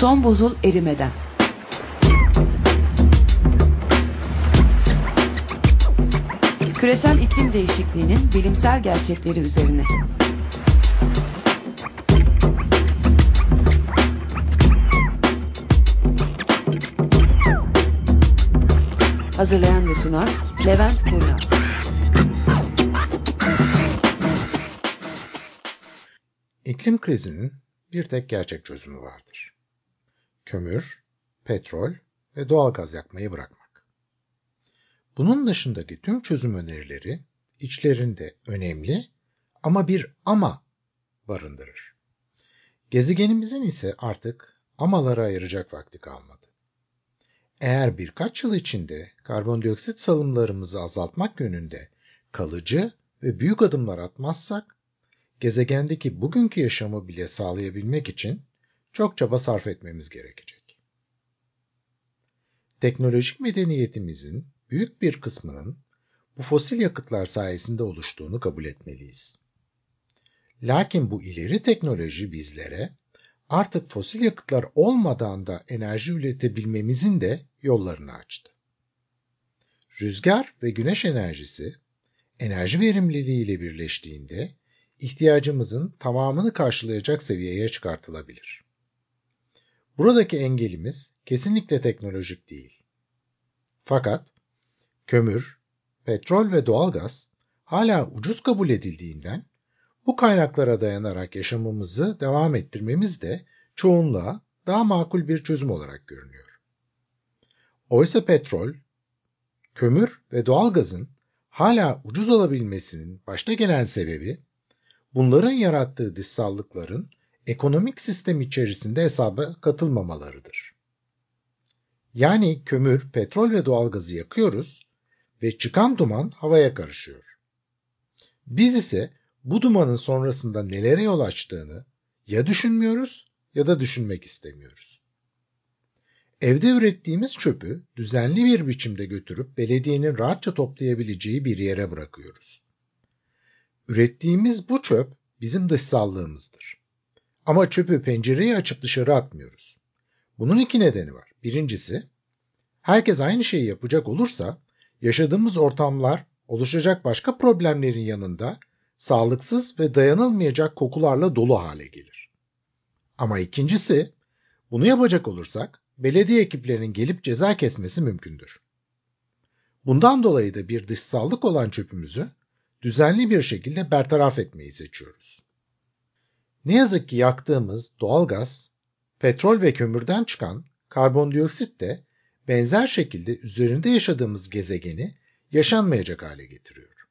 Son buzul erimeden. Küresel iklim değişikliğinin bilimsel gerçekleri üzerine. Hazırlayan ve sunan Levent Kurnaz. İklim krizinin bir tek gerçek çözümü vardır. Kömür, petrol ve doğal gaz yakmayı bırakmak. Bunun dışındaki tüm çözüm önerileri içlerinde önemli ama bir ama barındırır. Gezegenimizin ise artık amalara ayıracak vakti kalmadı. Eğer birkaç yıl içinde karbondioksit salımlarımızı azaltmak yönünde kalıcı ve büyük adımlar atmazsak, gezegendeki bugünkü yaşamı bile sağlayabilmek için çok çaba sarf etmemiz gerekecek. Teknolojik medeniyetimizin büyük bir kısmının bu fosil yakıtlar sayesinde oluştuğunu kabul etmeliyiz. Lakin bu ileri teknoloji bizlere artık fosil yakıtlar olmadan da enerji üretebilmemizin de yollarını açtı. Rüzgar ve güneş enerjisi enerji verimliliği ile birleştiğinde ihtiyacımızın tamamını karşılayacak seviyeye çıkartılabilir. Buradaki engelimiz kesinlikle teknolojik değil. Fakat kömür, petrol ve doğalgaz hala ucuz kabul edildiğinden bu kaynaklara dayanarak yaşamımızı devam ettirmemiz de çoğunluğa daha makul bir çözüm olarak görünüyor. Oysa petrol, kömür ve doğalgazın hala ucuz olabilmesinin başta gelen sebebi bunların yarattığı dışsallıkların ekonomik sistem içerisinde hesaba katılmamalarıdır. Yani kömür, petrol ve doğalgazı yakıyoruz ve çıkan duman havaya karışıyor. Biz ise bu dumanın sonrasında nelere yol açtığını ya düşünmüyoruz ya da düşünmek istemiyoruz. Evde ürettiğimiz çöpü düzenli bir biçimde götürüp belediyenin rahatça toplayabileceği bir yere bırakıyoruz. Ürettiğimiz bu çöp bizim dışsallığımızdır. Ama çöpü pencereyi açıp dışarı atmıyoruz. Bunun iki nedeni var. Birincisi, herkes aynı şeyi yapacak olursa yaşadığımız ortamlar oluşacak başka problemlerin yanında sağlıksız ve dayanılmayacak kokularla dolu hale gelir. Ama ikincisi, bunu yapacak olursak belediye ekiplerinin gelip ceza kesmesi mümkündür. Bundan dolayı da bir dışsallık olan çöpümüzü düzenli bir şekilde bertaraf etmeyi seçiyoruz. Ne yazık ki yaktığımız doğalgaz, petrol ve kömürden çıkan karbondioksit de benzer şekilde üzerinde yaşadığımız gezegeni yaşanmayacak hale getiriyor.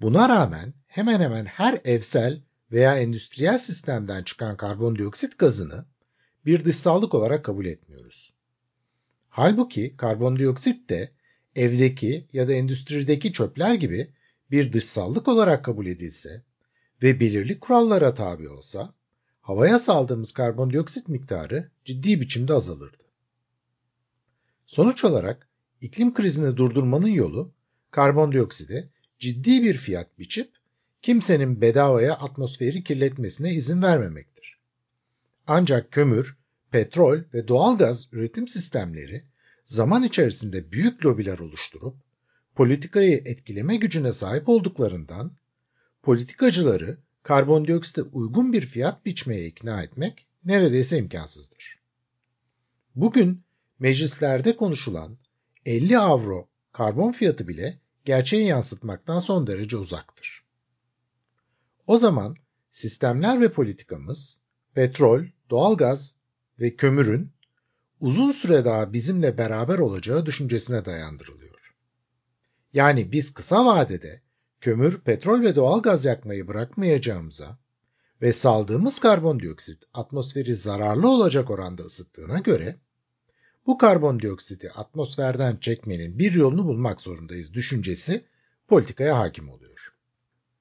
Buna rağmen hemen hemen her evsel veya endüstriyel sistemden çıkan karbondioksit gazını bir dışsallık olarak kabul etmiyoruz. Halbuki karbondioksit de evdeki ya da endüstrideki çöpler gibi bir dışsallık olarak kabul edilse ve belirli kurallara tabi olsa, havaya saldığımız karbondioksit miktarı ciddi biçimde azalırdı. Sonuç olarak iklim krizini durdurmanın yolu karbondiokside ciddi bir fiyat biçip kimsenin bedavaya atmosferi kirletmesine izin vermemektir. Ancak kömür, petrol ve doğalgaz üretim sistemleri zaman içerisinde büyük lobiler oluşturup politikayı etkileme gücüne sahip olduklarından politikacıları karbondioksite uygun bir fiyat biçmeye ikna etmek neredeyse imkansızdır. Bugün meclislerde konuşulan 50 avro karbon fiyatı bile gerçeği yansıtmaktan son derece uzaktır. O zaman sistemler ve politikamız petrol, doğalgaz ve kömürün uzun süre daha bizimle beraber olacağı düşüncesine dayandırılıyor. Yani biz kısa vadede kömür, petrol ve doğalgaz yakmayı bırakmayacağımıza ve saldığımız karbondioksit atmosferi zararlı olacak oranda ısıttığına göre bu karbondioksiti atmosferden çekmenin bir yolunu bulmak zorundayız düşüncesi politikaya hakim oluyor.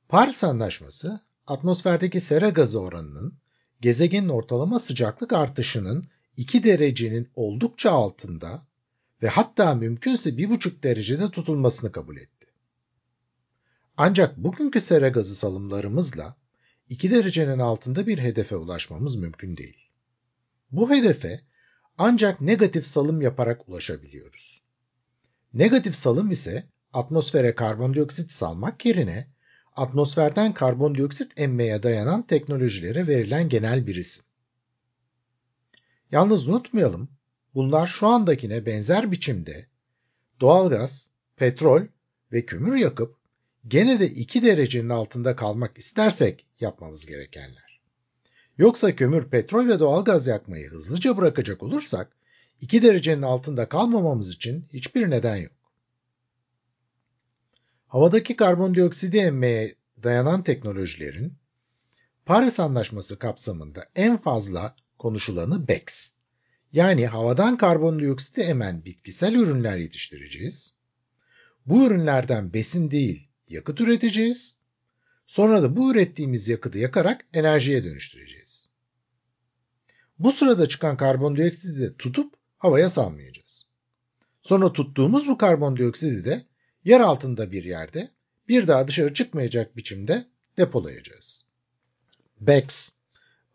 Paris Anlaşması atmosferdeki sera gazı oranının gezegenin ortalama sıcaklık artışının 2 derecenin oldukça altında ve hatta mümkünse 1,5 derecede tutulmasını kabul etti. Ancak bugünkü sera gazı salımlarımızla 2 derecenin altında bir hedefe ulaşmamız mümkün değil. Bu hedefe ancak negatif salım yaparak ulaşabiliyoruz. Negatif salım ise atmosfere karbondioksit salmak yerine atmosferden karbondioksit emmeye dayanan teknolojilere verilen genel bir isim. Yalnız unutmayalım, bunlar şu andakine benzer biçimde doğalgaz, petrol ve kömür yakıp gene de 2 derecenin altında kalmak istersek yapmamız gerekenler. Yoksa kömür, petrol ve doğalgaz yakmayı hızlıca bırakacak olursak 2 derecenin altında kalmamamız için hiçbir neden yok. Havadaki karbondioksidi emmeye dayanan teknolojilerin Paris Anlaşması kapsamında en fazla konuşulanı BECS. Yani havadan karbondioksiti emen bitkisel ürünler yetiştireceğiz. Bu ürünlerden besin değil, yakıt üreteceğiz. Sonra da bu ürettiğimiz yakıtı yakarak enerjiye dönüştüreceğiz. Bu sırada çıkan karbondioksidi de tutup havaya salmayacağız. Sonra tuttuğumuz bu karbondioksidi de yer altında bir yerde bir daha dışarı çıkmayacak biçimde depolayacağız. BECS,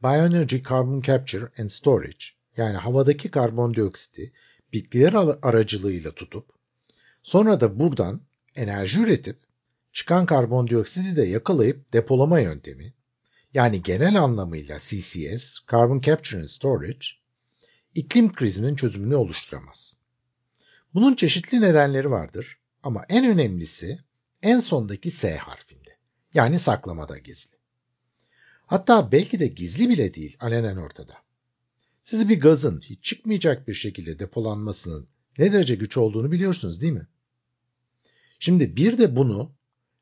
Bioenergy Carbon Capture and Storage yani havadaki karbondioksiti bitkiler aracılığıyla tutup sonra da buradan enerji üretip çıkan karbondioksidi de yakalayıp depolama yöntemi yani genel anlamıyla CCS, Carbon Capture and Storage, iklim krizinin çözümünü oluşturamaz. Bunun çeşitli nedenleri vardır ama en önemlisi en sondaki S harfinde. Yani saklamada gizli. Hatta belki de gizli bile değil alenen ortada. Siz bir gazın hiç çıkmayacak bir şekilde depolanmasının ne derece güç olduğunu biliyorsunuz değil mi? Şimdi bir de bunu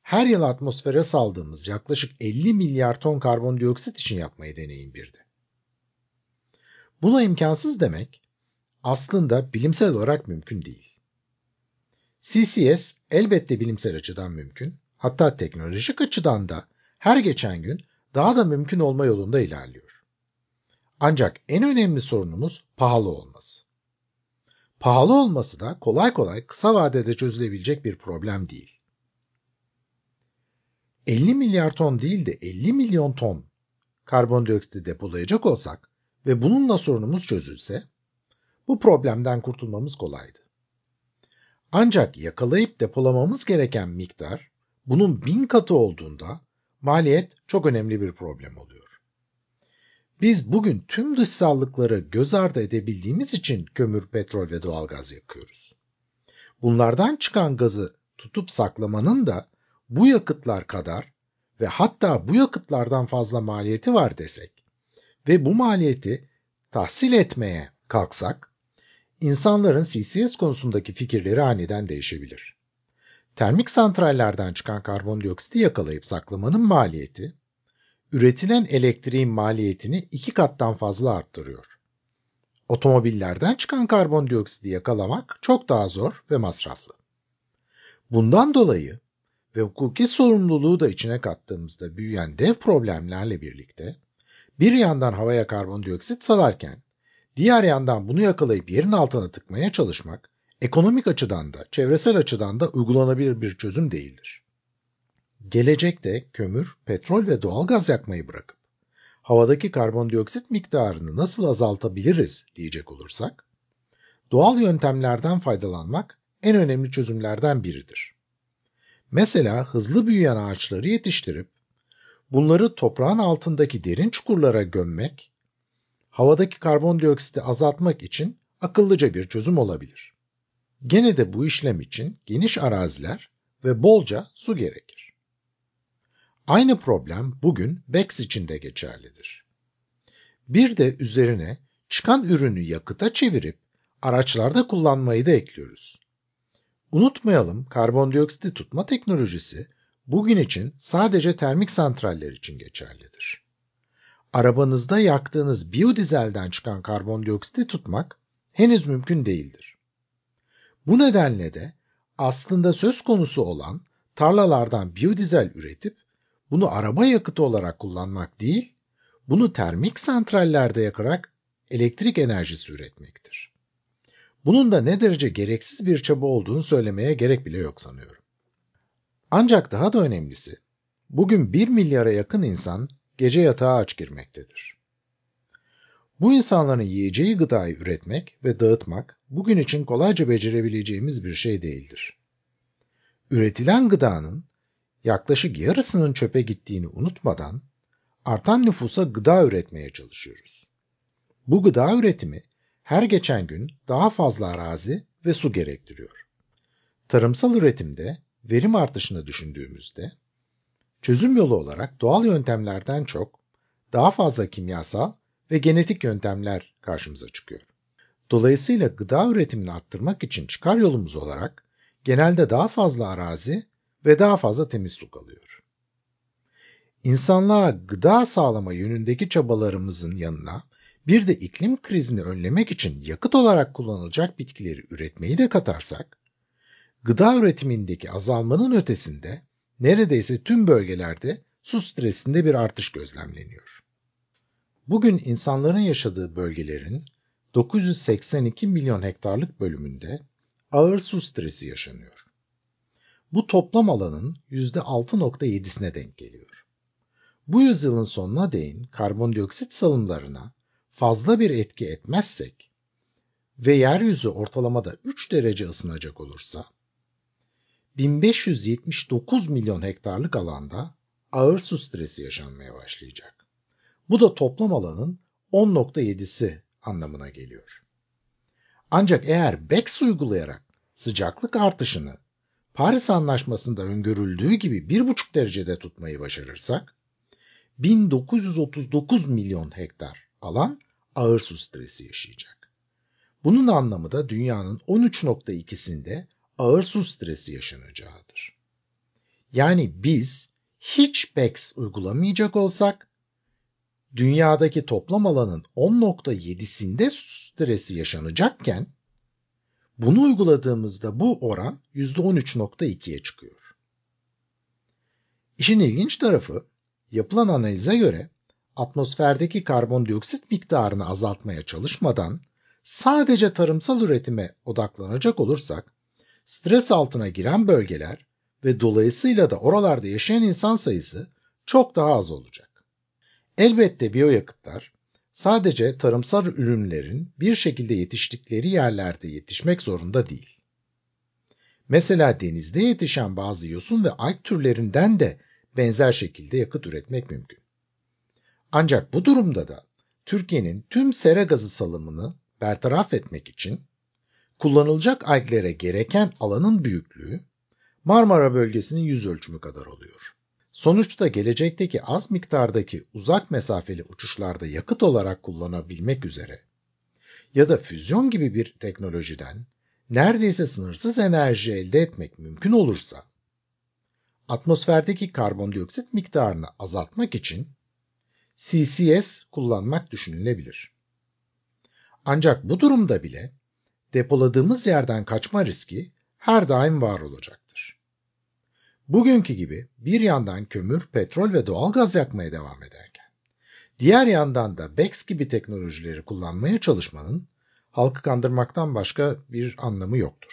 her yıl atmosfere saldığımız yaklaşık 50 milyar ton karbondioksit için yapmayı deneyin bir de. Buna imkansız demek aslında bilimsel olarak mümkün değil. CCS elbette bilimsel açıdan mümkün, hatta teknolojik açıdan da her geçen gün daha da mümkün olma yolunda ilerliyor. Ancak en önemli sorunumuz pahalı olması. Pahalı olması da kolay kolay kısa vadede çözülebilecek bir problem değil. 50 milyar ton değil de 50 milyon ton karbondioksit depolayacak olsak ve bununla sorunumuz çözülse, bu problemden kurtulmamız kolaydı. Ancak yakalayıp depolamamız gereken miktar bunun bin katı olduğunda maliyet çok önemli bir problem oluyor. Biz bugün tüm dışsallıkları göz ardı edebildiğimiz için kömür, petrol ve doğalgaz yakıyoruz. Bunlardan çıkan gazı tutup saklamanın da bu yakıtlar kadar ve hatta bu yakıtlardan fazla maliyeti var desek ve bu maliyeti tahsil etmeye kalksak insanların CCS konusundaki fikirleri aniden değişebilir. Termik santrallerden çıkan karbondioksiti yakalayıp saklamanın maliyeti, üretilen elektriğin maliyetini iki kattan fazla arttırıyor. Otomobillerden çıkan karbondioksiti yakalamak çok daha zor ve masraflı. Bundan dolayı ve hukuki sorumluluğu da içine kattığımızda büyüyen dev problemlerle birlikte bir yandan havaya karbondioksit salarken Diğer yandan bunu yakalayıp yerin altına tıkmaya çalışmak, ekonomik açıdan da, çevresel açıdan da uygulanabilir bir çözüm değildir. Gelecekte kömür, petrol ve doğal gaz yakmayı bırakıp havadaki karbondioksit miktarını nasıl azaltabiliriz diyecek olursak, doğal yöntemlerden faydalanmak en önemli çözümlerden biridir. Mesela hızlı büyüyen ağaçları yetiştirip bunları toprağın altındaki derin çukurlara gömmek havadaki karbondioksiti azaltmak için akıllıca bir çözüm olabilir. Gene de bu işlem için geniş araziler ve bolca su gerekir. Aynı problem bugün BEX için de geçerlidir. Bir de üzerine çıkan ürünü yakıta çevirip araçlarda kullanmayı da ekliyoruz. Unutmayalım karbondioksiti tutma teknolojisi bugün için sadece termik santraller için geçerlidir arabanızda yaktığınız biyodizelden çıkan karbondioksiti tutmak henüz mümkün değildir. Bu nedenle de aslında söz konusu olan tarlalardan biyodizel üretip bunu araba yakıtı olarak kullanmak değil, bunu termik santrallerde yakarak elektrik enerjisi üretmektir. Bunun da ne derece gereksiz bir çaba olduğunu söylemeye gerek bile yok sanıyorum. Ancak daha da önemlisi, bugün 1 milyara yakın insan gece yatağa aç girmektedir. Bu insanların yiyeceği gıdayı üretmek ve dağıtmak bugün için kolayca becerebileceğimiz bir şey değildir. Üretilen gıdanın yaklaşık yarısının çöpe gittiğini unutmadan artan nüfusa gıda üretmeye çalışıyoruz. Bu gıda üretimi her geçen gün daha fazla arazi ve su gerektiriyor. Tarımsal üretimde verim artışını düşündüğümüzde çözüm yolu olarak doğal yöntemlerden çok daha fazla kimyasal ve genetik yöntemler karşımıza çıkıyor. Dolayısıyla gıda üretimini arttırmak için çıkar yolumuz olarak genelde daha fazla arazi ve daha fazla temiz su kalıyor. İnsanlığa gıda sağlama yönündeki çabalarımızın yanına bir de iklim krizini önlemek için yakıt olarak kullanılacak bitkileri üretmeyi de katarsak, gıda üretimindeki azalmanın ötesinde neredeyse tüm bölgelerde su stresinde bir artış gözlemleniyor. Bugün insanların yaşadığı bölgelerin 982 milyon hektarlık bölümünde ağır su stresi yaşanıyor. Bu toplam alanın %6.7'sine denk geliyor. Bu yüzyılın sonuna değin karbondioksit salımlarına fazla bir etki etmezsek ve yeryüzü ortalamada 3 derece ısınacak olursa 1579 milyon hektarlık alanda ağır su stresi yaşanmaya başlayacak. Bu da toplam alanın 10.7'si anlamına geliyor. Ancak eğer BECS uygulayarak sıcaklık artışını Paris Anlaşması'nda öngörüldüğü gibi 1,5 derecede tutmayı başarırsak 1939 milyon hektar alan ağır su stresi yaşayacak. Bunun anlamı da dünyanın 13.2'sinde ağır su stresi yaşanacağıdır. Yani biz hiç BECS uygulamayacak olsak dünyadaki toplam alanın 10.7'sinde su stresi yaşanacakken bunu uyguladığımızda bu oran %13.2'ye çıkıyor. İşin ilginç tarafı yapılan analize göre atmosferdeki karbondioksit miktarını azaltmaya çalışmadan sadece tarımsal üretime odaklanacak olursak stres altına giren bölgeler ve dolayısıyla da oralarda yaşayan insan sayısı çok daha az olacak. Elbette biyoyakıtlar sadece tarımsal ürünlerin bir şekilde yetiştikleri yerlerde yetişmek zorunda değil. Mesela denizde yetişen bazı yosun ve alg türlerinden de benzer şekilde yakıt üretmek mümkün. Ancak bu durumda da Türkiye'nin tüm sera gazı salımını bertaraf etmek için kullanılacak alglere gereken alanın büyüklüğü Marmara bölgesinin yüz ölçümü kadar oluyor. Sonuçta gelecekteki az miktardaki uzak mesafeli uçuşlarda yakıt olarak kullanabilmek üzere ya da füzyon gibi bir teknolojiden neredeyse sınırsız enerji elde etmek mümkün olursa atmosferdeki karbondioksit miktarını azaltmak için CCS kullanmak düşünülebilir. Ancak bu durumda bile depoladığımız yerden kaçma riski her daim var olacaktır. Bugünkü gibi bir yandan kömür, petrol ve doğal gaz yakmaya devam ederken, diğer yandan da BEX gibi teknolojileri kullanmaya çalışmanın halkı kandırmaktan başka bir anlamı yoktur.